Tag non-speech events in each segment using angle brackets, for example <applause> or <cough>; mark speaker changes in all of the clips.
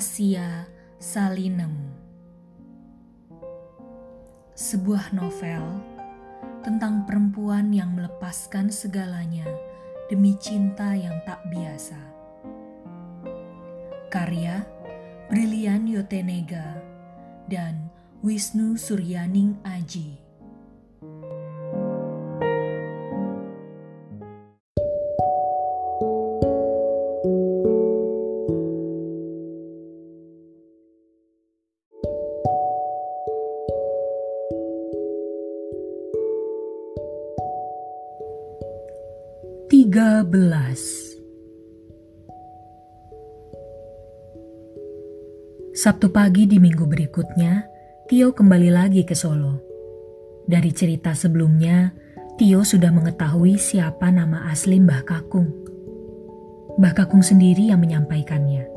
Speaker 1: Rahasia Salinem Sebuah novel tentang perempuan yang melepaskan segalanya demi cinta yang tak biasa. Karya Brilian Yotenega dan Wisnu Suryaning Aji. Sabtu pagi di minggu berikutnya, Tio kembali lagi ke Solo. Dari cerita sebelumnya, Tio sudah mengetahui siapa nama asli Mbah Kakung. Mbah Kakung sendiri yang menyampaikannya.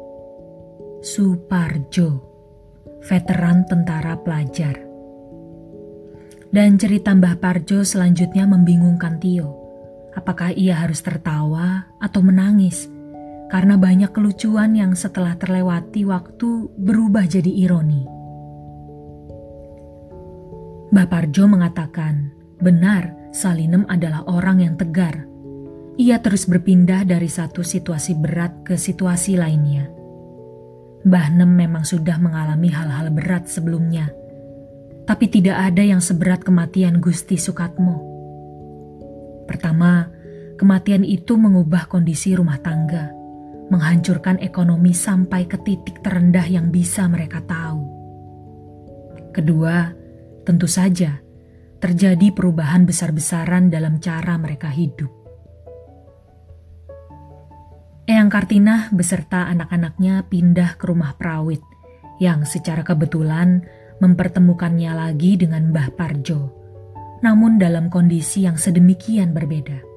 Speaker 1: Suparjo, veteran tentara pelajar. Dan cerita Mbah Parjo selanjutnya membingungkan Tio apakah ia harus tertawa atau menangis karena banyak kelucuan yang setelah terlewati waktu berubah jadi ironi. Mbah Parjo mengatakan, benar Salinem adalah orang yang tegar. Ia terus berpindah dari satu situasi berat ke situasi lainnya. Mbah Nem memang sudah mengalami hal-hal berat sebelumnya, tapi tidak ada yang seberat kematian Gusti Sukatmo. Pertama, kematian itu mengubah kondisi rumah tangga, menghancurkan ekonomi sampai ke titik terendah yang bisa mereka tahu. Kedua, tentu saja terjadi perubahan besar-besaran dalam cara mereka hidup. Eyang Kartina beserta anak-anaknya pindah ke rumah Prawit yang secara kebetulan mempertemukannya lagi dengan Mbah Parjo namun dalam kondisi yang sedemikian berbeda.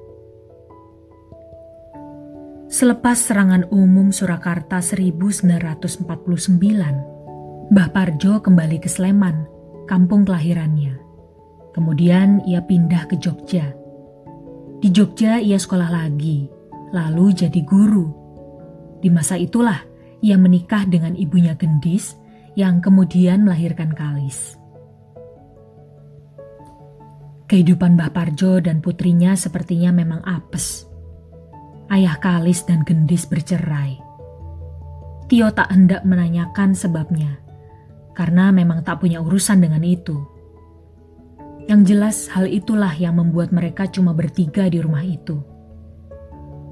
Speaker 1: Selepas serangan umum Surakarta 1949, Mbah Parjo kembali ke Sleman, kampung kelahirannya. Kemudian ia pindah ke Jogja. Di Jogja ia sekolah lagi, lalu jadi guru. Di masa itulah ia menikah dengan ibunya Gendis yang kemudian melahirkan Kalis. Kehidupan Mbah Parjo dan putrinya sepertinya memang apes. Ayah Kalis dan Gendis bercerai. Tio tak hendak menanyakan sebabnya, karena memang tak punya urusan dengan itu. Yang jelas hal itulah yang membuat mereka cuma bertiga di rumah itu.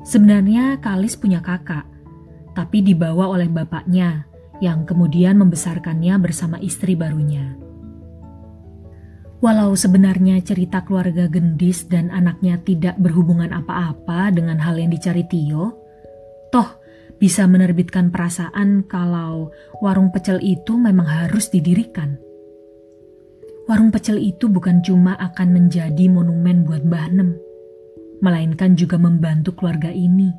Speaker 1: Sebenarnya Kalis punya kakak, tapi dibawa oleh bapaknya yang kemudian membesarkannya bersama istri barunya. Walau sebenarnya cerita keluarga Gendis dan anaknya tidak berhubungan apa-apa dengan hal yang dicari Tio, toh bisa menerbitkan perasaan kalau warung pecel itu memang harus didirikan. Warung pecel itu bukan cuma akan menjadi monumen buat Mbah Nem, melainkan juga membantu keluarga ini.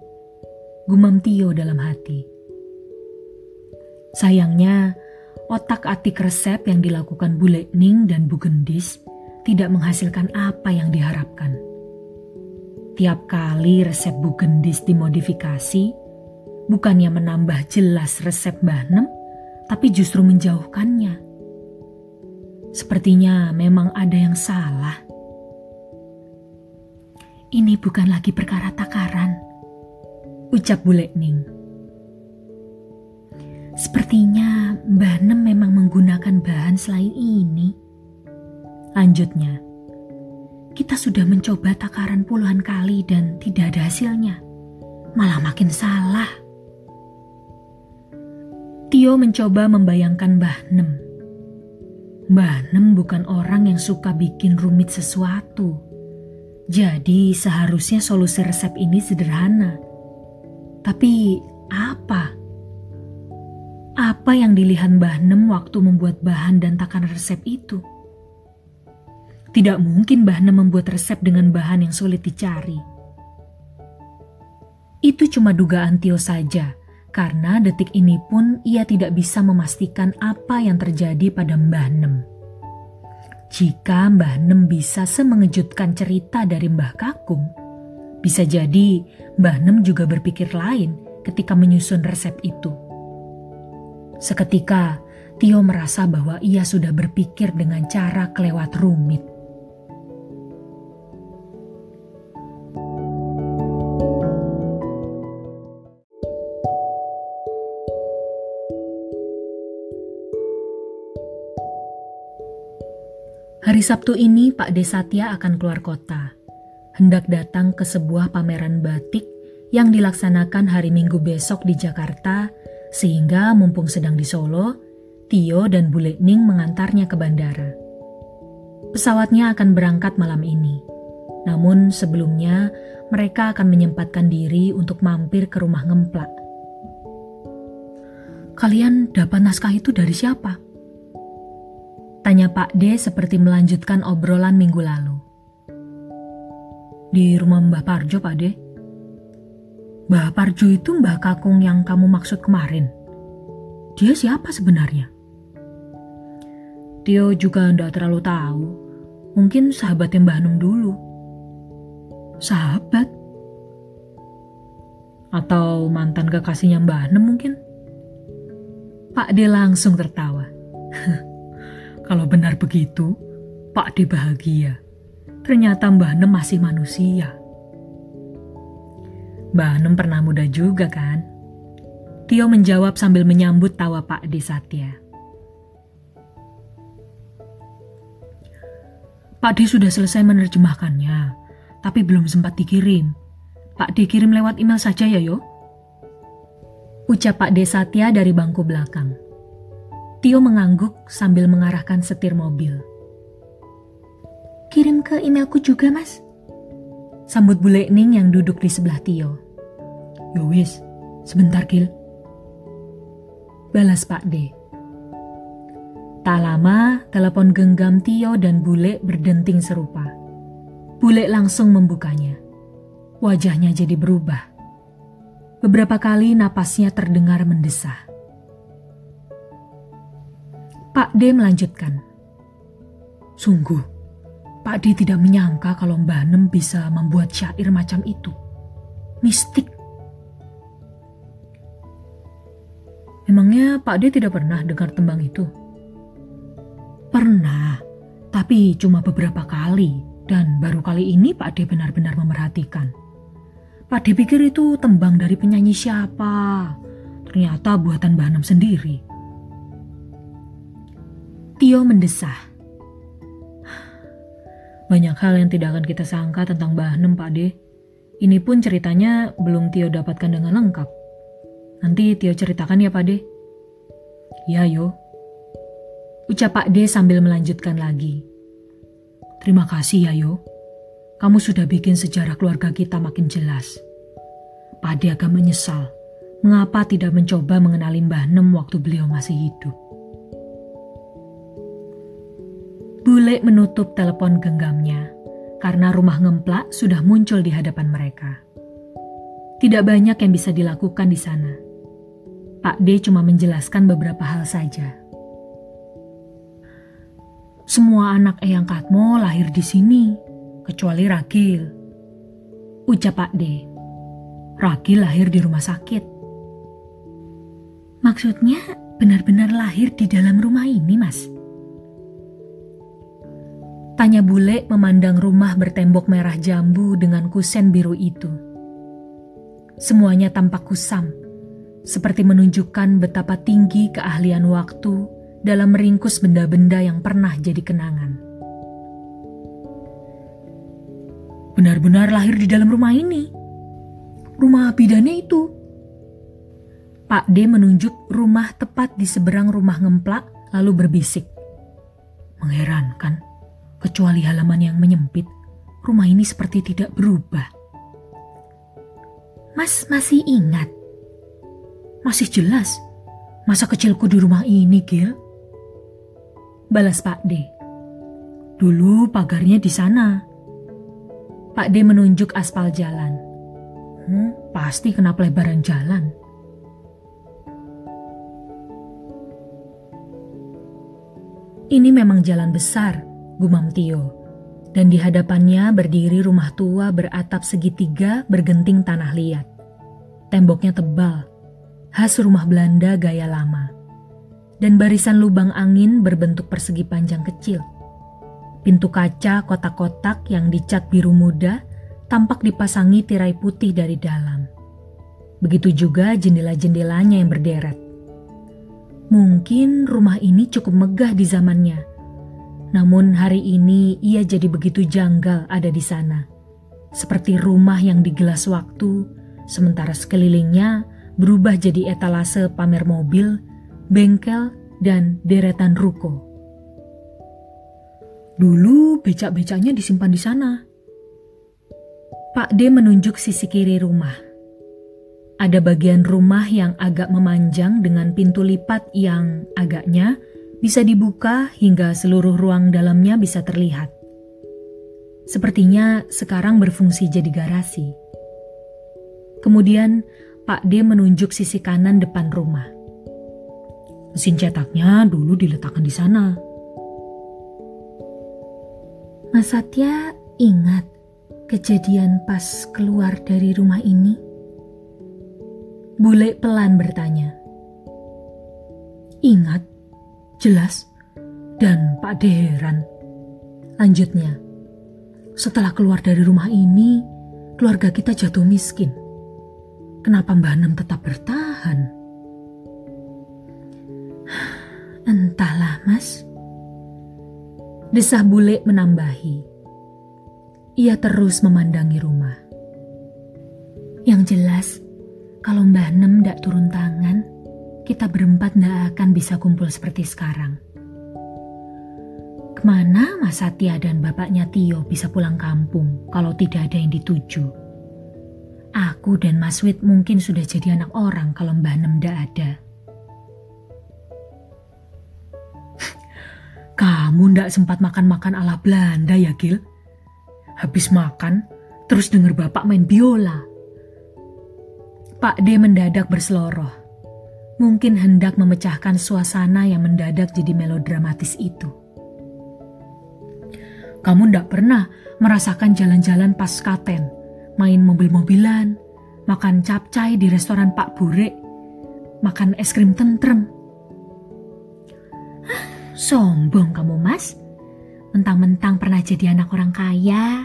Speaker 1: Gumam Tio dalam hati. Sayangnya, otak-atik resep yang dilakukan Bu Lekning dan Bu Gendis tidak menghasilkan apa yang diharapkan. Tiap kali resep Bu Gendis dimodifikasi, bukannya menambah jelas resep Mbah tapi justru menjauhkannya. Sepertinya memang ada yang salah. Ini bukan lagi perkara takaran, ucap Bu Lekning. Sepertinya Mbah Nem memang menggunakan bahan selain ini. Lanjutnya, kita sudah mencoba takaran puluhan kali dan tidak ada hasilnya. Malah makin salah. Tio mencoba membayangkan Mbah Nem. Mbah Nem bukan orang yang suka bikin rumit sesuatu. Jadi seharusnya solusi resep ini sederhana. Tapi apa? Apa yang dilihat Mbah Nem waktu membuat bahan dan takaran resep itu? Tidak mungkin Mbah Nem membuat resep dengan bahan yang sulit dicari. Itu cuma dugaan Tio saja, karena detik ini pun ia tidak bisa memastikan apa yang terjadi pada Mbah Nem. Jika Mbah Nem bisa semengejutkan cerita dari Mbah Kakung, bisa jadi Mbah Nem juga berpikir lain ketika menyusun resep itu. Seketika, Tio merasa bahwa ia sudah berpikir dengan cara kelewat rumit. Hari Sabtu ini Pak Desatya akan keluar kota. Hendak datang ke sebuah pameran batik yang dilaksanakan hari Minggu besok di Jakarta, sehingga mumpung sedang di Solo, Tio dan Bule Ning mengantarnya ke bandara. Pesawatnya akan berangkat malam ini. Namun sebelumnya mereka akan menyempatkan diri untuk mampir ke rumah ngemplak. Kalian dapat naskah itu dari siapa? Tanya Pak D seperti melanjutkan obrolan minggu lalu. Di rumah Mbah Parjo, Pak D. Mbah Parjo itu Mbah Kakung yang kamu maksud kemarin. Dia siapa sebenarnya? Tio juga tidak terlalu tahu. Mungkin sahabatnya Mbah Num dulu. Sahabat? Atau mantan kekasihnya Mbah Nem mungkin? Pak D langsung tertawa. <laughs> Kalau benar begitu, Pak D bahagia. Ternyata Mbah Nem masih manusia. Mbah Nem pernah muda juga kan? Tio menjawab sambil menyambut tawa Pak D Satya. Pak D sudah selesai menerjemahkannya, tapi belum sempat dikirim. Pak D kirim lewat email saja ya yo. Ucap Pak D Satya dari bangku belakang. Tio mengangguk sambil mengarahkan setir mobil. Kirim ke emailku juga, Mas. Sambut bule Ning yang duduk di sebelah Tio. Yowis, sebentar, Gil. Balas Pak D. Tak lama, telepon genggam Tio dan bule berdenting serupa. Bule langsung membukanya. Wajahnya jadi berubah. Beberapa kali napasnya terdengar mendesah. Pak D melanjutkan. Sungguh, Pak D tidak menyangka kalau Mbah Nem bisa membuat syair macam itu. Mistik. Emangnya Pak D tidak pernah dengar tembang itu? Pernah, tapi cuma beberapa kali. Dan baru kali ini Pak D benar-benar memerhatikan. Pak D pikir itu tembang dari penyanyi siapa. Ternyata buatan Mbah Nem sendiri. Tio mendesah. Banyak hal yang tidak akan kita sangka tentang Mbah Nem, Pak De. Ini pun ceritanya belum Tio dapatkan dengan lengkap. Nanti Tio ceritakan ya, Pak De. Ya, yo. Ucap Pak De sambil melanjutkan lagi. Terima kasih ya, yo. Kamu sudah bikin sejarah keluarga kita makin jelas. Pak De agak menyesal mengapa tidak mencoba mengenali Mbah Nem waktu beliau masih hidup. Bule menutup telepon genggamnya karena rumah ngemplak sudah muncul di hadapan mereka. Tidak banyak yang bisa dilakukan di sana. Pak D cuma menjelaskan beberapa hal saja. Semua anak Eyang Katmo lahir di sini, kecuali Rakil. Ucap Pak D. Rakil lahir di rumah sakit. Maksudnya benar-benar lahir di dalam rumah ini, Mas? Tanya bule memandang rumah bertembok merah jambu dengan kusen biru itu. Semuanya tampak kusam, seperti menunjukkan betapa tinggi keahlian waktu dalam meringkus benda-benda yang pernah jadi kenangan. Benar-benar lahir di dalam rumah ini. Rumah bidannya itu. Pak D menunjuk rumah tepat di seberang rumah ngemplak lalu berbisik. Mengherankan Kecuali halaman yang menyempit, rumah ini seperti tidak berubah. Mas masih ingat? Masih jelas. Masa kecilku di rumah ini, Gil. Balas Pak D. Dulu pagarnya di sana. Pak D menunjuk aspal jalan. Hmm, pasti kena pelebaran jalan. Ini memang jalan besar, gumam Tio. Dan di hadapannya berdiri rumah tua beratap segitiga bergenting tanah liat. Temboknya tebal, khas rumah Belanda gaya lama. dan barisan lubang angin berbentuk persegi panjang kecil. Pintu kaca kotak-kotak yang dicat biru muda tampak dipasangi tirai putih dari dalam. Begitu juga jendela-jendelanya yang berderet. Mungkin rumah ini cukup megah di zamannya. Namun hari ini ia jadi begitu janggal ada di sana. Seperti rumah yang digelas waktu, sementara sekelilingnya berubah jadi etalase pamer mobil, bengkel, dan deretan ruko. Dulu becak-becaknya disimpan di sana. Pak D menunjuk sisi kiri rumah. Ada bagian rumah yang agak memanjang dengan pintu lipat yang agaknya bisa dibuka hingga seluruh ruang dalamnya bisa terlihat. Sepertinya sekarang berfungsi jadi garasi. Kemudian Pak D menunjuk sisi kanan depan rumah. Mesin cetaknya dulu diletakkan di sana.
Speaker 2: Mas Satya ingat kejadian pas keluar dari rumah ini?
Speaker 1: Bule pelan bertanya.
Speaker 2: Ingat, jelas,
Speaker 1: dan Pak De heran.
Speaker 2: Lanjutnya, setelah keluar dari rumah ini, keluarga kita jatuh miskin. Kenapa Mbah Nem tetap bertahan?
Speaker 1: Entahlah, Mas. Desah bule menambahi. Ia terus memandangi rumah.
Speaker 2: Yang jelas, kalau Mbah Nem tidak turun tangan, kita berempat tidak akan bisa kumpul seperti sekarang.
Speaker 1: Ke mana Mas Satya dan bapaknya Tio bisa pulang kampung kalau tidak ada yang dituju? Aku dan Mas Wit mungkin sudah jadi anak orang kalau Mbah Nem tidak ada. <laughs> Kamu ndak sempat makan-makan ala Belanda ya, Gil? Habis makan, terus denger bapak main biola. Pak D mendadak berseloroh. Mungkin hendak memecahkan suasana yang mendadak jadi melodramatis itu. Kamu ndak pernah merasakan jalan-jalan pas katen, main mobil-mobilan, makan capcay di restoran Pak Burek, makan es krim tentrem,
Speaker 2: Sombong kamu mas, mentang-mentang pernah jadi anak orang kaya.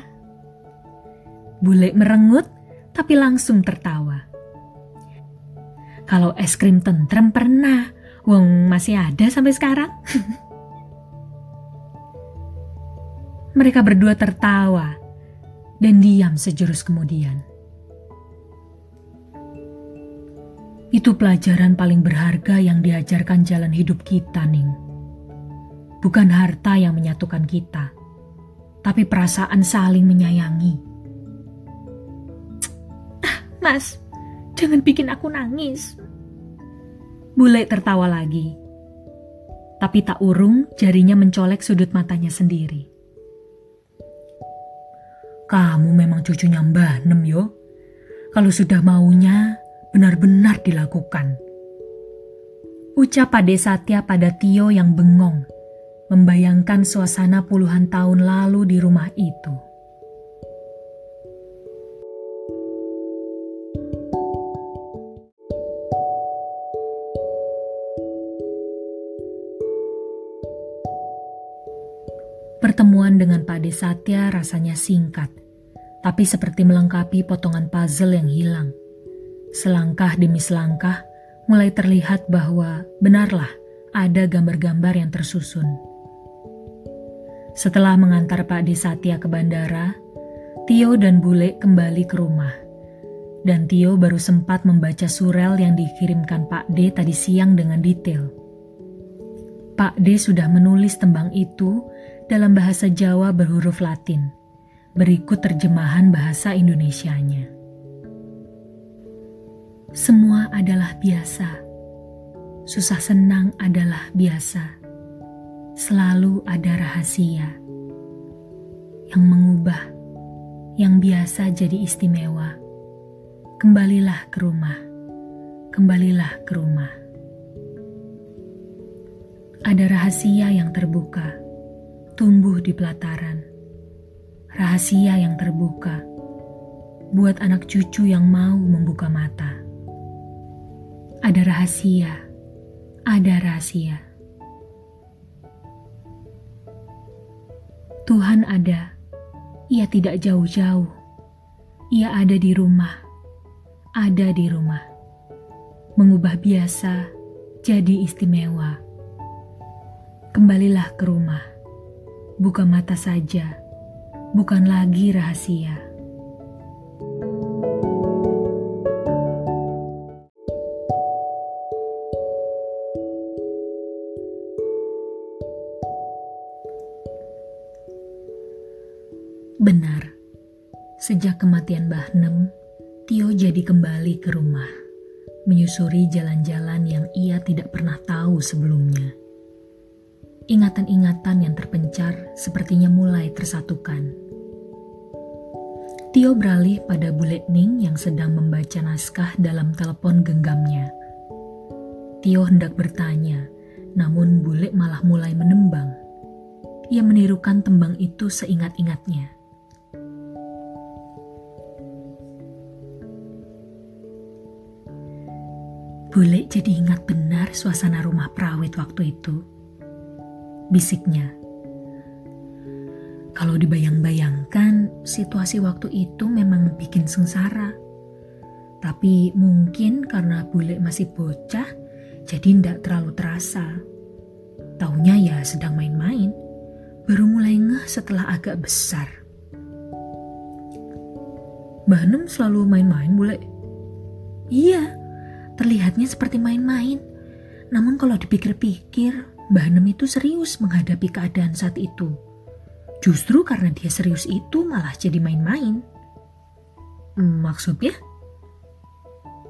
Speaker 1: Bule merengut tapi langsung tertawa. Kalau es krim tentrem pernah, wong masih ada sampai sekarang. <laughs> Mereka berdua tertawa dan diam sejurus kemudian. Itu pelajaran paling berharga yang diajarkan jalan hidup kita, Ning. Bukan harta yang menyatukan kita, tapi perasaan saling menyayangi.
Speaker 2: Ah, mas, jangan bikin aku nangis.
Speaker 1: Bule tertawa lagi. Tapi tak urung jarinya mencolek sudut matanya sendiri. Kamu memang cucunya Mbah Nem yo. Kalau sudah maunya, benar-benar dilakukan. Ucap Pade Satya pada Tio yang bengong membayangkan suasana puluhan tahun lalu di rumah itu. Pertemuan dengan Pak Desatya rasanya singkat, tapi seperti melengkapi potongan puzzle yang hilang. Selangkah demi selangkah, mulai terlihat bahwa benarlah ada gambar-gambar yang tersusun. Setelah mengantar Pak Desatya ke bandara, Tio dan Bule kembali ke rumah. Dan Tio baru sempat membaca surel yang dikirimkan Pak D tadi siang dengan detail. Pak D sudah menulis tembang itu dalam bahasa Jawa berhuruf Latin. Berikut terjemahan bahasa Indonesianya.
Speaker 2: Semua adalah biasa. Susah senang adalah biasa selalu ada rahasia yang mengubah yang biasa jadi istimewa. Kembalilah ke rumah, kembalilah ke rumah. Ada rahasia yang terbuka, tumbuh di pelataran. Rahasia yang terbuka buat anak cucu yang mau membuka mata. Ada rahasia,
Speaker 1: ada rahasia. Tuhan ada, Ia tidak jauh-jauh. Ia ada di rumah, ada di rumah. Mengubah biasa jadi istimewa. Kembalilah ke rumah, buka mata saja, bukan lagi rahasia. Kematian Mbah Nem, Tio jadi kembali ke rumah, menyusuri jalan-jalan yang ia tidak pernah tahu sebelumnya. Ingatan-ingatan yang terpencar sepertinya mulai tersatukan. Tio beralih pada Bule Ning yang sedang membaca naskah dalam telepon genggamnya. Tio hendak bertanya, namun Bule malah mulai menembang. Ia menirukan tembang itu seingat-ingatnya. Bule jadi ingat benar suasana rumah perawit waktu itu. Bisiknya. Kalau dibayang-bayangkan, situasi waktu itu memang bikin sengsara. Tapi mungkin karena bule masih bocah, jadi ndak terlalu terasa. Taunya ya sedang main-main, baru mulai ngeh setelah agak besar. Nem selalu main-main bule?
Speaker 2: Iya, Terlihatnya seperti main-main. Namun kalau dipikir-pikir, Mbah Nem itu serius menghadapi keadaan saat itu. Justru karena dia serius itu malah jadi main-main.
Speaker 1: Hmm, maksudnya?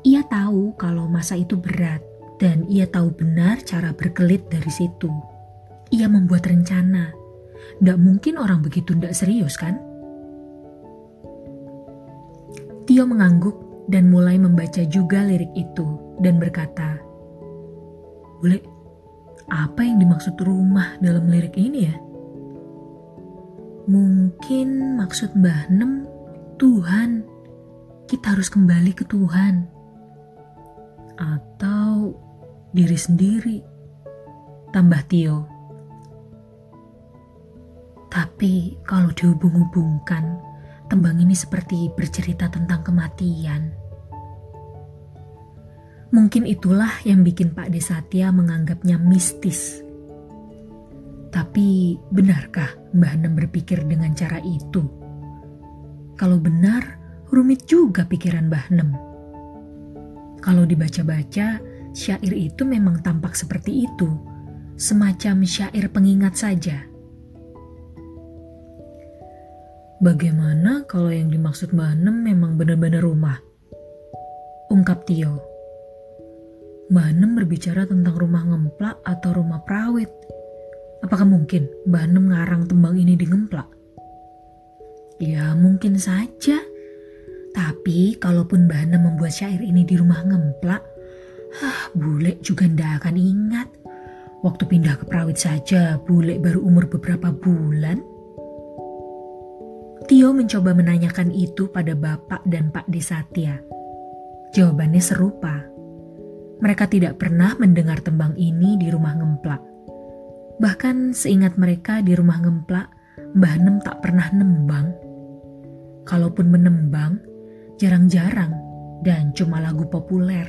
Speaker 2: Ia tahu kalau masa itu berat dan ia tahu benar cara berkelit dari situ. Ia membuat rencana. Tidak mungkin orang begitu tidak serius kan? Tio mengangguk dan mulai membaca juga lirik itu dan berkata, Bule, apa yang dimaksud rumah dalam lirik ini ya? Mungkin maksud Mbah Nem Tuhan. Kita harus kembali ke Tuhan. Atau diri sendiri. Tambah Tio. Tapi kalau dihubung-hubungkan, tembang ini seperti bercerita tentang kematian. Mungkin itulah yang bikin Pak Desatya menganggapnya mistis. Tapi benarkah Mbah Nem berpikir dengan cara itu? Kalau benar, rumit juga pikiran Mbah Nem. Kalau dibaca-baca, syair itu memang tampak seperti itu, semacam syair pengingat saja.
Speaker 1: Bagaimana kalau yang dimaksud Mbah Nem memang benar-benar rumah? Ungkap Tio. Mbah Nem berbicara tentang rumah ngemplak atau rumah perawit. Apakah mungkin Mbah Nem ngarang tembang ini di ngemplak?
Speaker 2: Ya mungkin saja. Tapi kalaupun Mbah Nem membuat syair ini di rumah ngemplak, ah, bule juga ndak akan ingat. Waktu pindah ke perawit saja, bule baru umur beberapa bulan. Tio mencoba menanyakan itu pada Bapak dan Pak Desatya. Jawabannya serupa. Mereka tidak pernah mendengar tembang ini di rumah ngemplak. Bahkan seingat mereka di rumah ngemplak, Mbah Nem tak pernah nembang. Kalaupun menembang, jarang-jarang dan cuma lagu populer.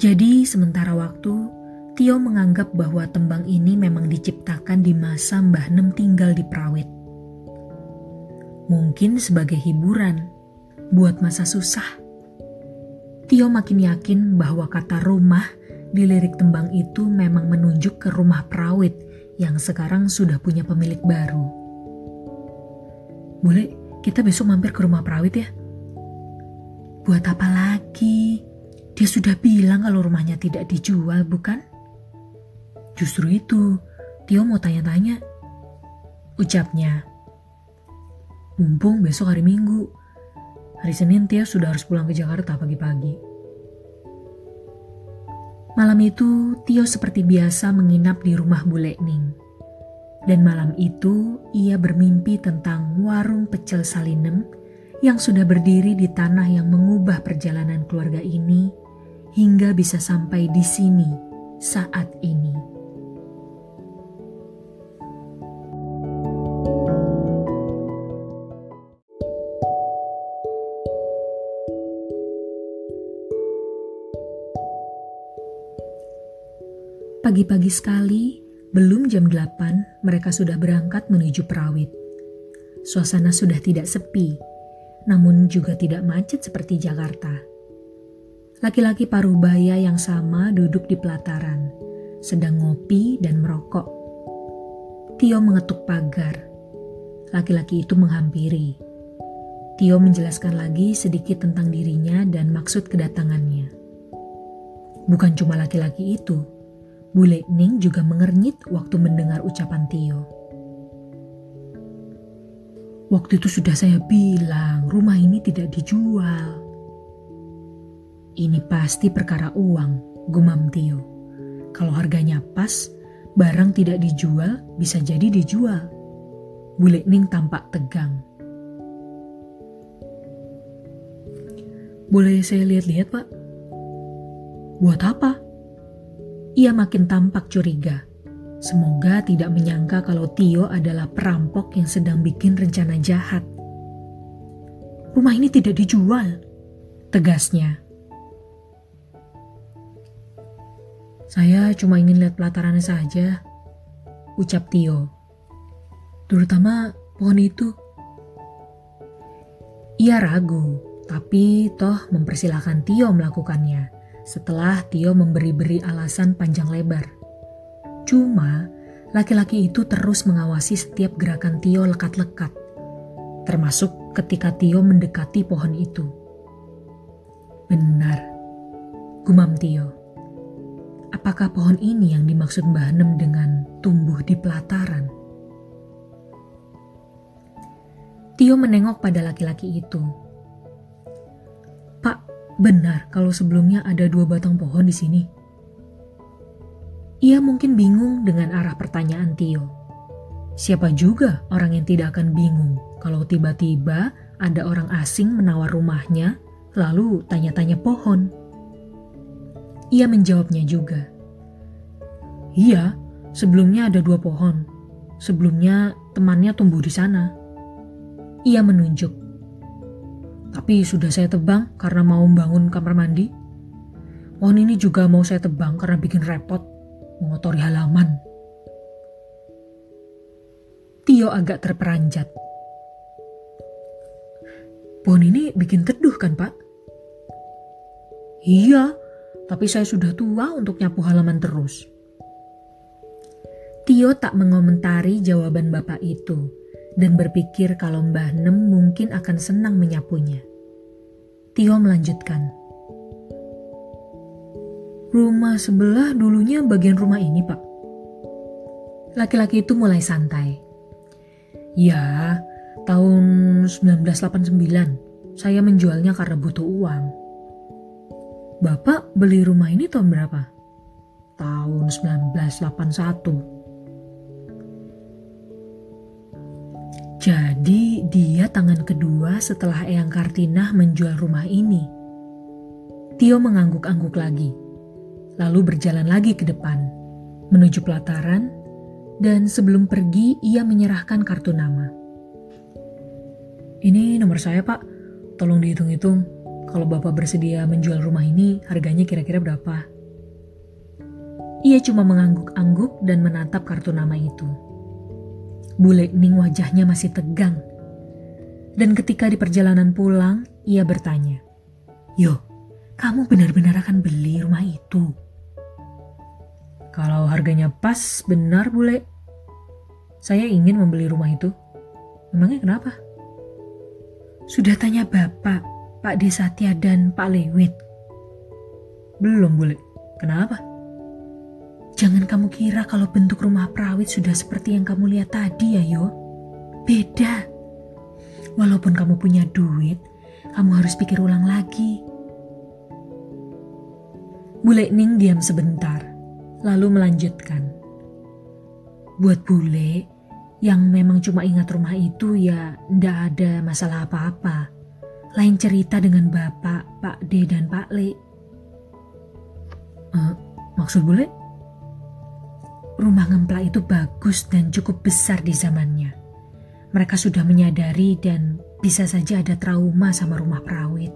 Speaker 2: Jadi sementara waktu, Tio menganggap bahwa tembang ini memang diciptakan di masa Mbah Nem tinggal di Prawit. Mungkin sebagai hiburan, buat masa susah Tio makin yakin bahwa kata rumah di lirik tembang itu memang menunjuk ke rumah perawit yang sekarang sudah punya pemilik baru. Boleh kita besok mampir ke rumah perawit ya? Buat apa lagi? Dia sudah bilang kalau rumahnya tidak dijual, bukan?
Speaker 1: Justru itu, Tio mau tanya-tanya. Ucapnya, mumpung besok hari Minggu, Hari Senin Tia sudah harus pulang ke Jakarta pagi-pagi.
Speaker 2: Malam itu Tio seperti biasa menginap di rumah Bule Ning. Dan malam itu ia bermimpi tentang warung pecel Salinem yang sudah berdiri di tanah yang mengubah perjalanan keluarga ini hingga bisa sampai di sini
Speaker 1: saat ini. Pagi-pagi sekali, belum jam 8, mereka sudah berangkat menuju Perawit. Suasana sudah tidak sepi, namun juga tidak macet seperti Jakarta. Laki-laki paruh baya yang sama duduk di pelataran, sedang ngopi dan merokok. Tio mengetuk pagar. Laki-laki itu menghampiri. Tio menjelaskan lagi sedikit tentang dirinya dan maksud kedatangannya. Bukan cuma laki-laki itu, Bule Ning juga mengernyit waktu mendengar ucapan Tio. Waktu itu sudah saya bilang rumah ini tidak dijual. Ini pasti perkara uang, gumam Tio. Kalau harganya pas, barang tidak dijual bisa jadi dijual. Bule Ning tampak tegang. Boleh saya lihat-lihat, Pak? Buat apa? Ia makin tampak curiga. Semoga tidak menyangka kalau Tio adalah perampok yang sedang bikin rencana jahat. Rumah ini tidak dijual, tegasnya. Saya cuma ingin lihat pelatarannya saja, ucap Tio. Terutama pohon itu. Ia ragu, tapi toh mempersilahkan Tio melakukannya setelah Tio memberi-beri alasan panjang lebar. Cuma, laki-laki itu terus mengawasi setiap gerakan Tio lekat-lekat, termasuk ketika Tio mendekati pohon itu. Benar, gumam Tio. Apakah pohon ini yang dimaksud Mbah Nem dengan tumbuh di pelataran? Tio menengok pada laki-laki itu. Benar kalau sebelumnya ada dua batang pohon di sini. Ia mungkin bingung dengan arah pertanyaan Tio. Siapa juga orang yang tidak akan bingung kalau tiba-tiba ada orang asing menawar rumahnya, lalu tanya-tanya pohon. Ia menjawabnya juga. Iya, sebelumnya ada dua pohon. Sebelumnya temannya tumbuh di sana. Ia menunjuk. Tapi sudah saya tebang karena mau membangun kamar mandi. Pohon ini juga mau saya tebang karena bikin repot mengotori halaman. Tio agak terperanjat. Pohon ini bikin teduh kan pak? Iya, tapi saya sudah tua untuk nyapu halaman terus. Tio tak mengomentari jawaban bapak itu dan berpikir kalau Mbah Nem mungkin akan senang menyapunya. Tio melanjutkan. Rumah sebelah dulunya bagian rumah ini, Pak. Laki-laki itu mulai santai. Ya, tahun 1989 saya menjualnya karena butuh uang. Bapak beli rumah ini tahun berapa? Tahun 1981. Jadi dia tangan kedua setelah Eyang Kartinah menjual rumah ini. Tio mengangguk-angguk lagi lalu berjalan lagi ke depan, menuju pelataran, dan sebelum pergi ia menyerahkan kartu nama. Ini nomor saya pak, tolong dihitung-hitung kalau bapak bersedia menjual rumah ini harganya kira-kira berapa. Ia cuma mengangguk-angguk dan menatap kartu nama itu. Bule Ning wajahnya masih tegang. Dan ketika di perjalanan pulang, ia bertanya, Yo, kamu benar-benar akan beli rumah itu? Kalau harganya pas, benar bule. Saya ingin membeli rumah itu. Memangnya kenapa? Sudah tanya Bapak, Pak Desatya dan Pak Lewit. Belum bule. Kenapa? Jangan kamu kira kalau bentuk rumah perawit sudah seperti yang kamu lihat tadi ya yo. Beda. Walaupun kamu punya duit, kamu harus pikir ulang lagi. Bule Ning diam sebentar lalu melanjutkan. Buat bule yang memang cuma ingat rumah itu ya ndak ada masalah apa-apa. Lain cerita dengan bapak, Pak D dan Pak Le. Uh, maksud bule rumah ngemplak itu bagus dan cukup besar di zamannya. Mereka sudah menyadari dan bisa saja ada trauma sama rumah perawit.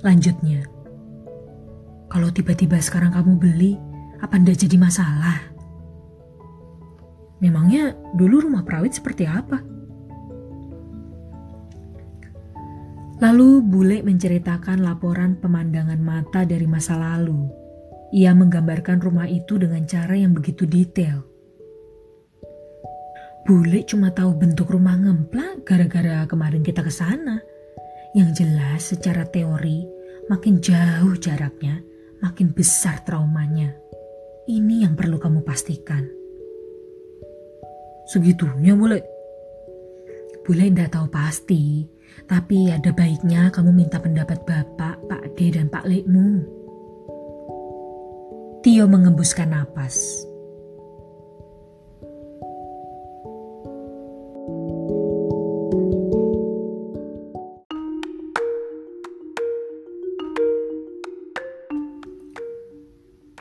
Speaker 1: Lanjutnya, kalau tiba-tiba sekarang kamu beli, apa ndak jadi masalah? Memangnya dulu rumah perawit seperti apa? Lalu bule menceritakan laporan pemandangan mata dari masa lalu. Ia menggambarkan rumah itu dengan cara yang begitu detail. Bule cuma tahu bentuk rumah ngemplak gara-gara kemarin kita ke sana. Yang jelas secara teori, makin jauh jaraknya, makin besar traumanya. Ini yang perlu kamu pastikan. Segitunya boleh? Boleh tidak tahu pasti, tapi ada baiknya kamu minta pendapat Bapak, Pak D, dan Pak Lekmu. Tio mengembuskan napas.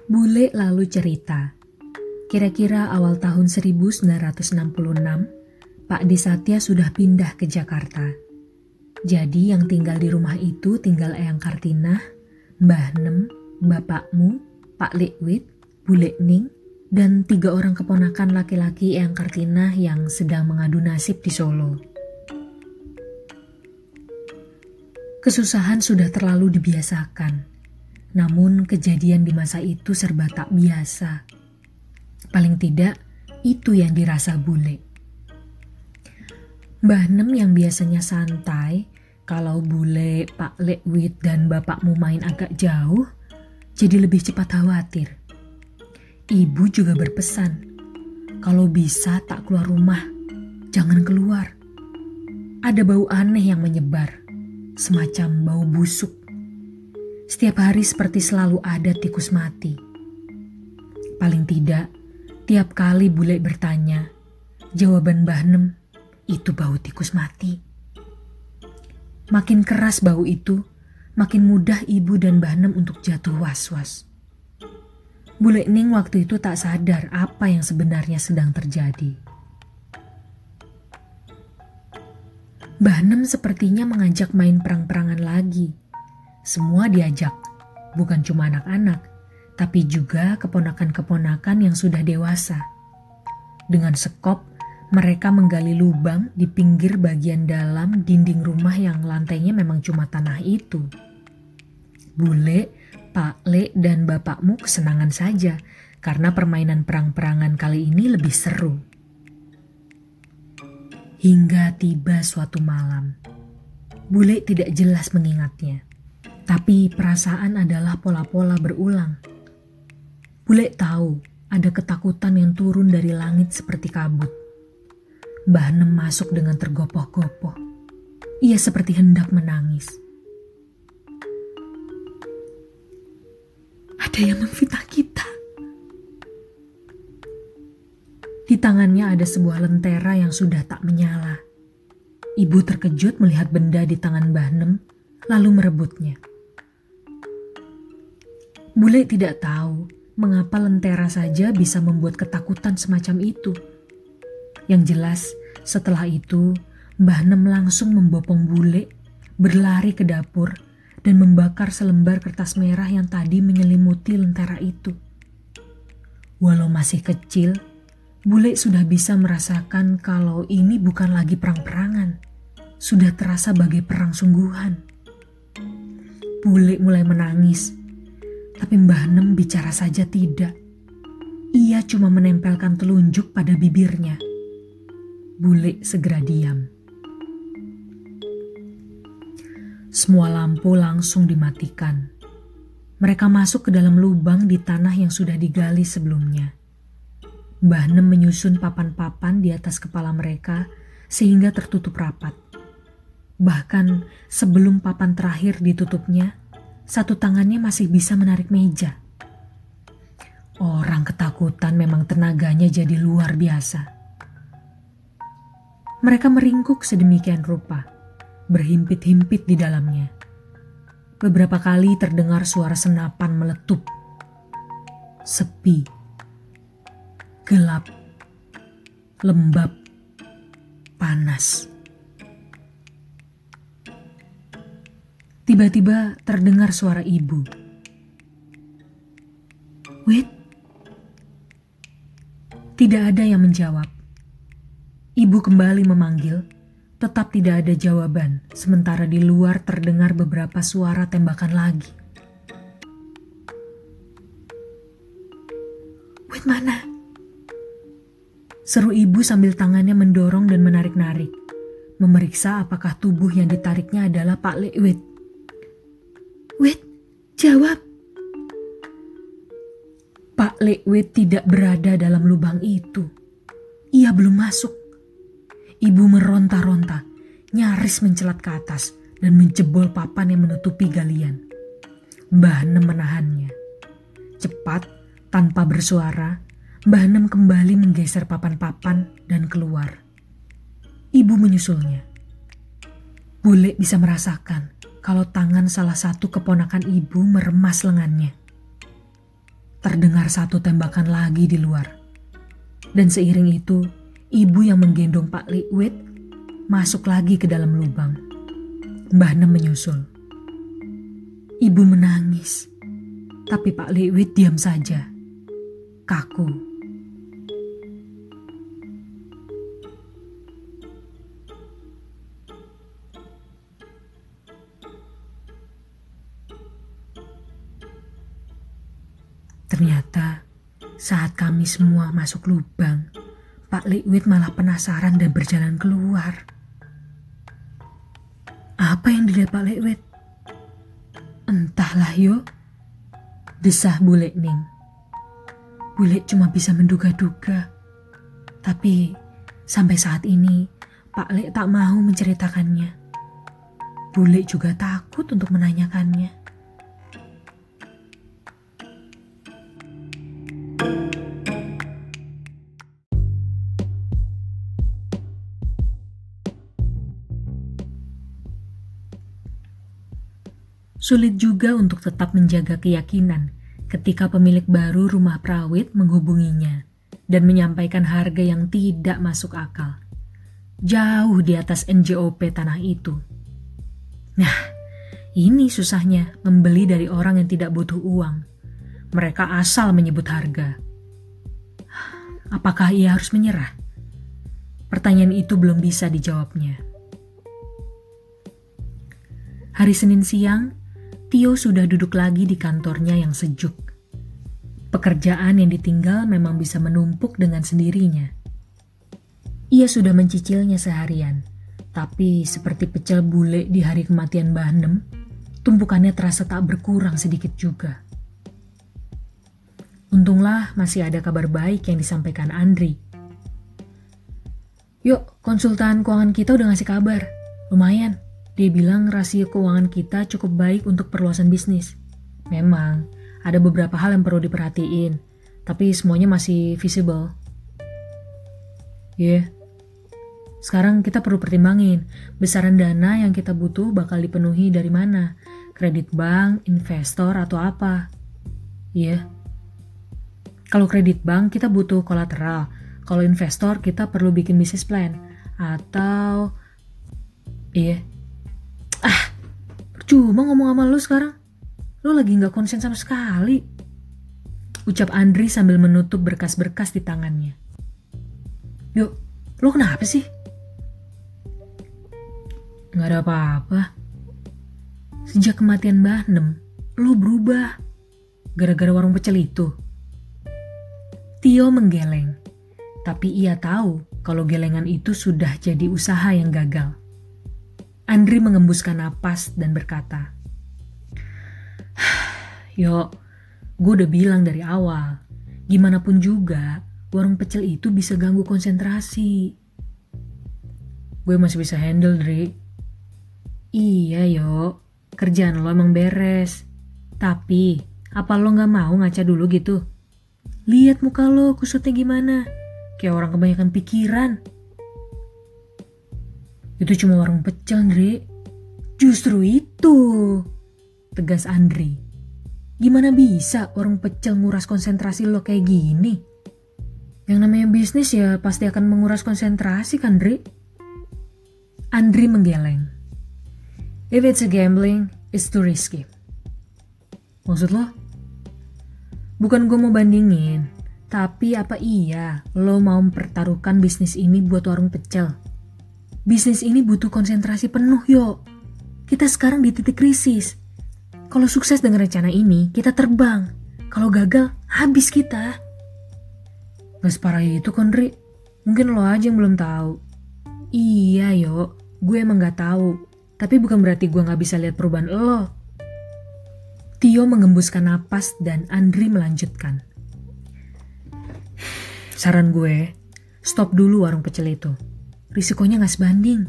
Speaker 1: Bule lalu cerita. Kira-kira awal tahun 1966, Pak Desatya sudah pindah ke Jakarta. Jadi yang tinggal di rumah itu tinggal Eyang Kartinah, Mbah Nem, bapakmu, Pak Lekwit, Bule Ning, dan tiga orang keponakan laki-laki Eyang Kartinah yang sedang mengadu nasib di Solo. Kesusahan sudah terlalu dibiasakan namun kejadian di masa itu serba tak biasa. Paling tidak, itu yang dirasa bule. Mbah Nem yang biasanya santai, kalau bule, Pak Lekwit, dan bapakmu main agak jauh, jadi lebih cepat khawatir. Ibu juga berpesan, kalau bisa tak keluar rumah, jangan keluar. Ada bau aneh yang menyebar, semacam bau busuk. Setiap hari seperti selalu ada tikus mati. Paling tidak, tiap kali bule bertanya, jawaban Mbah Nem, itu bau tikus mati. Makin keras bau itu, makin mudah ibu dan Mbah untuk jatuh was-was. Bule Ning waktu itu tak sadar apa yang sebenarnya sedang terjadi. Mbah Nem sepertinya mengajak main perang-perangan lagi. Semua diajak, bukan cuma anak-anak, tapi juga keponakan-keponakan yang sudah dewasa. Dengan sekop, mereka menggali lubang di pinggir bagian dalam dinding rumah yang lantainya memang cuma tanah itu. Bule, Pak Le, dan bapakmu kesenangan saja karena permainan perang-perangan kali ini lebih seru. Hingga tiba suatu malam, bule tidak jelas mengingatnya. Tapi perasaan adalah pola-pola berulang. Bule tahu ada ketakutan yang turun dari langit seperti kabut. Mbah Nem masuk dengan tergopoh-gopoh. Ia seperti hendak menangis. Ada yang memfitnah kita. Di tangannya ada sebuah lentera yang sudah tak menyala. Ibu terkejut melihat benda di tangan Mbah Nem, lalu merebutnya. Bule tidak tahu mengapa lentera saja bisa membuat ketakutan semacam itu. Yang jelas, setelah itu Mbah Nem langsung membopong bule, berlari ke dapur, dan membakar selembar kertas merah yang tadi menyelimuti lentera itu. Walau masih kecil, bule sudah bisa merasakan kalau ini bukan lagi perang-perangan, sudah terasa bagai perang sungguhan. Bule mulai menangis tapi Mbah Nem bicara saja tidak. Ia cuma menempelkan telunjuk pada bibirnya. Bule segera diam. Semua lampu langsung dimatikan. Mereka masuk ke dalam lubang di tanah yang sudah digali sebelumnya. Mbah Nem menyusun papan-papan di atas kepala mereka sehingga tertutup rapat. Bahkan sebelum papan terakhir ditutupnya, satu tangannya masih bisa menarik meja. Orang ketakutan memang tenaganya jadi luar biasa. Mereka meringkuk sedemikian rupa, berhimpit-himpit di dalamnya. Beberapa kali terdengar suara senapan meletup. Sepi. gelap, lembab, panas. Tiba-tiba terdengar suara ibu. Wait. Tidak ada yang menjawab. Ibu kembali memanggil, tetap tidak ada jawaban, sementara di luar terdengar beberapa suara tembakan lagi. Wait mana? Seru ibu sambil tangannya mendorong dan menarik-narik, memeriksa apakah tubuh yang ditariknya adalah Pak Lewit. Wait, jawab. Pak Lewit tidak berada dalam lubang itu. Ia belum masuk. Ibu meronta-ronta, nyaris mencelat ke atas dan menjebol papan yang menutupi galian. Mbah Nem menahannya. Cepat, tanpa bersuara, Mbah Nem kembali menggeser papan-papan dan keluar. Ibu menyusulnya. Bule bisa merasakan kalau tangan salah satu keponakan ibu meremas lengannya. Terdengar satu tembakan lagi di luar. Dan seiring itu, ibu yang menggendong Pak Liwit masuk lagi ke dalam lubang. Mbah Nem menyusul. Ibu menangis, tapi Pak Liwit diam saja. Kaku. Ternyata saat kami semua masuk lubang, Pak Liwit malah penasaran dan berjalan keluar. Apa yang dilihat Pak Liwit? Entahlah yo, desah Bule Ning. Bule cuma bisa menduga-duga. Tapi sampai saat ini Pak Lek tak mau menceritakannya. Bule juga takut untuk menanyakannya. Sulit juga untuk tetap menjaga keyakinan ketika pemilik baru rumah Prawit menghubunginya dan menyampaikan harga yang tidak masuk akal. Jauh di atas NJOP tanah itu. Nah, ini susahnya membeli dari orang yang tidak butuh uang. Mereka asal menyebut harga. Apakah ia harus menyerah? Pertanyaan itu belum bisa dijawabnya. Hari Senin siang, Tio sudah duduk lagi di kantornya yang sejuk. Pekerjaan yang ditinggal memang bisa menumpuk dengan sendirinya. Ia sudah mencicilnya seharian, tapi seperti pecel bule di hari kematian Bahnem, tumpukannya terasa tak berkurang sedikit juga. Untunglah masih ada kabar baik yang disampaikan Andri. Yuk, konsultan keuangan kita udah ngasih kabar. Lumayan, dia bilang rasio keuangan kita cukup baik untuk perluasan bisnis. Memang, ada beberapa hal yang perlu diperhatiin, tapi semuanya masih visible. Ya, yeah. sekarang kita perlu pertimbangin besaran dana yang kita butuh bakal dipenuhi dari mana, kredit bank, investor, atau apa. Ya, yeah. kalau kredit bank kita butuh kolateral, kalau investor kita perlu bikin bisnis plan, atau iya, Cuma ngomong sama lu sekarang. Lu lagi gak konsen sama sekali. Ucap Andri sambil menutup berkas-berkas di tangannya. Yuk, lu kenapa sih? Gak ada apa-apa. Sejak kematian Mbah Nem, lu berubah. Gara-gara warung pecel itu. Tio menggeleng. Tapi ia tahu kalau gelengan itu sudah jadi usaha yang gagal. Andri mengembuskan napas dan berkata, <sighs> Yo, gue udah bilang dari awal, gimana pun juga warung pecel itu bisa ganggu konsentrasi. Gue masih bisa handle, Dri. Iya, yo. Kerjaan lo emang beres. Tapi, apa lo gak mau ngaca dulu gitu? Lihat muka lo kusutnya gimana. Kayak orang kebanyakan pikiran. Itu cuma warung pecel, Andre. Justru itu, tegas Andri. Gimana bisa warung pecel nguras konsentrasi lo kayak gini? Yang namanya bisnis ya pasti akan menguras konsentrasi kan, Dri? Andri menggeleng. If it's a gambling, it's too risky. Maksud lo? Bukan gue mau bandingin, tapi apa iya lo mau mempertaruhkan bisnis ini buat warung pecel? Bisnis ini butuh konsentrasi penuh yo. Kita sekarang di titik krisis. Kalau sukses dengan rencana ini, kita terbang. Kalau gagal, habis kita. Gak separah itu Kondri. Mungkin lo aja yang belum tahu. Iya yo, gue emang gak tahu. Tapi bukan berarti gue gak bisa lihat perubahan lo. Tio mengembuskan napas dan Andri melanjutkan. Saran gue, stop dulu warung pecel itu. Risikonya gak sebanding.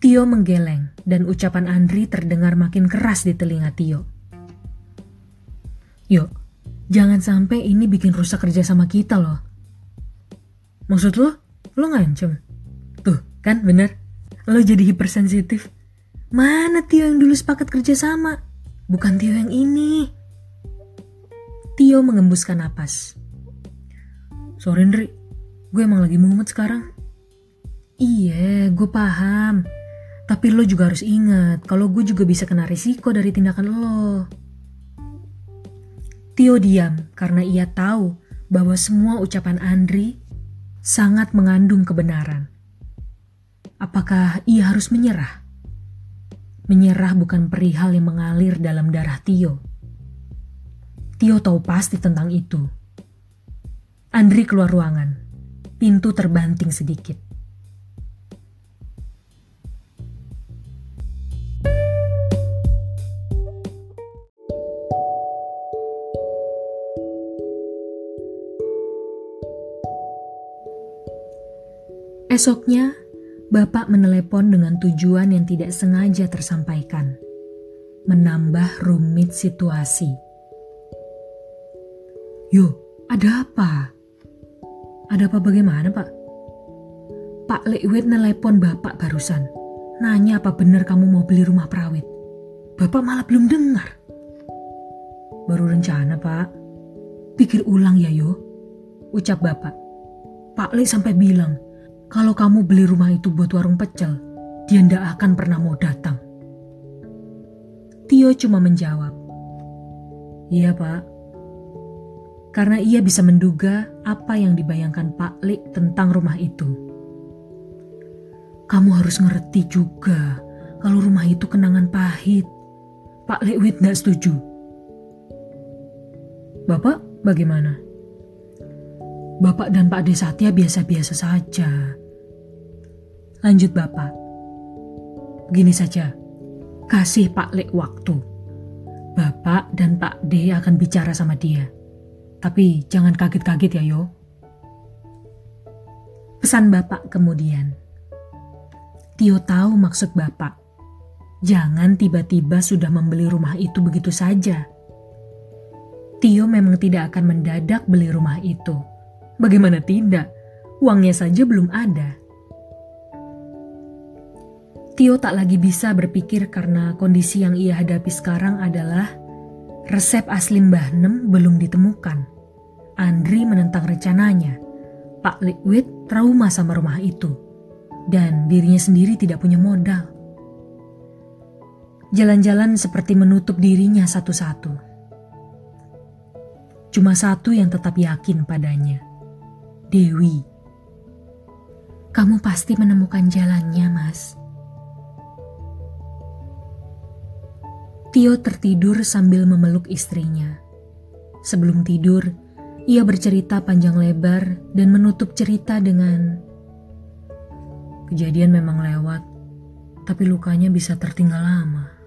Speaker 1: Tio menggeleng dan ucapan Andri terdengar makin keras di telinga Tio. Yuk, jangan sampai ini bikin rusak kerja sama kita loh. Maksud lo? Lo ngancem? Tuh, kan bener? Lo jadi hipersensitif. Mana Tio yang dulu sepakat kerja sama? Bukan Tio yang ini. Tio mengembuskan napas. Sorry Ndri, gue emang lagi mumet sekarang. Iya, gue paham. Tapi lo juga harus ingat kalau gue juga bisa kena risiko dari tindakan lo. Tio diam karena ia tahu bahwa semua ucapan Andri sangat mengandung kebenaran. Apakah ia harus menyerah? Menyerah bukan perihal yang mengalir dalam darah Tio. Tio tahu pasti tentang itu. Andri keluar ruangan. Pintu terbanting sedikit. Esoknya, Bapak menelepon dengan tujuan yang tidak sengaja tersampaikan. Menambah rumit situasi. Yo, ada apa? Ada apa bagaimana, Pak? Pak Lewit nelepon Bapak barusan. Nanya apa benar kamu mau beli rumah perawit. Bapak malah belum dengar. Baru rencana, Pak. Pikir ulang ya, Yo. Ucap Bapak. Pak Le sampai bilang, kalau kamu beli rumah itu buat warung pecel, dia ndak akan pernah mau datang. Tio cuma menjawab, Iya pak. Karena ia bisa menduga apa yang dibayangkan Pak Lik tentang rumah itu. Kamu harus ngerti juga kalau rumah itu kenangan pahit. Pak Likwit nggak setuju. Bapak bagaimana? Bapak dan Pak Desatya biasa-biasa saja. Lanjut Bapak. Begini saja, kasih Pak Lek waktu. Bapak dan Pak D akan bicara sama dia. Tapi jangan kaget-kaget ya yo. Pesan Bapak kemudian. Tio tahu maksud Bapak. Jangan tiba-tiba sudah membeli rumah itu begitu saja. Tio memang tidak akan mendadak beli rumah itu. Bagaimana tidak? Uangnya saja belum ada. Tio tak lagi bisa berpikir karena kondisi yang ia hadapi sekarang adalah resep asli Mbah Nem belum ditemukan. Andri menentang rencananya. Pak Liquid trauma sama rumah itu. Dan dirinya sendiri tidak punya modal. Jalan-jalan seperti menutup dirinya satu-satu. Cuma satu yang tetap yakin padanya. Dewi. Kamu pasti menemukan jalannya, Mas. Tio tertidur sambil memeluk istrinya. Sebelum tidur, ia bercerita panjang lebar dan menutup cerita dengan kejadian memang lewat, tapi lukanya bisa tertinggal lama.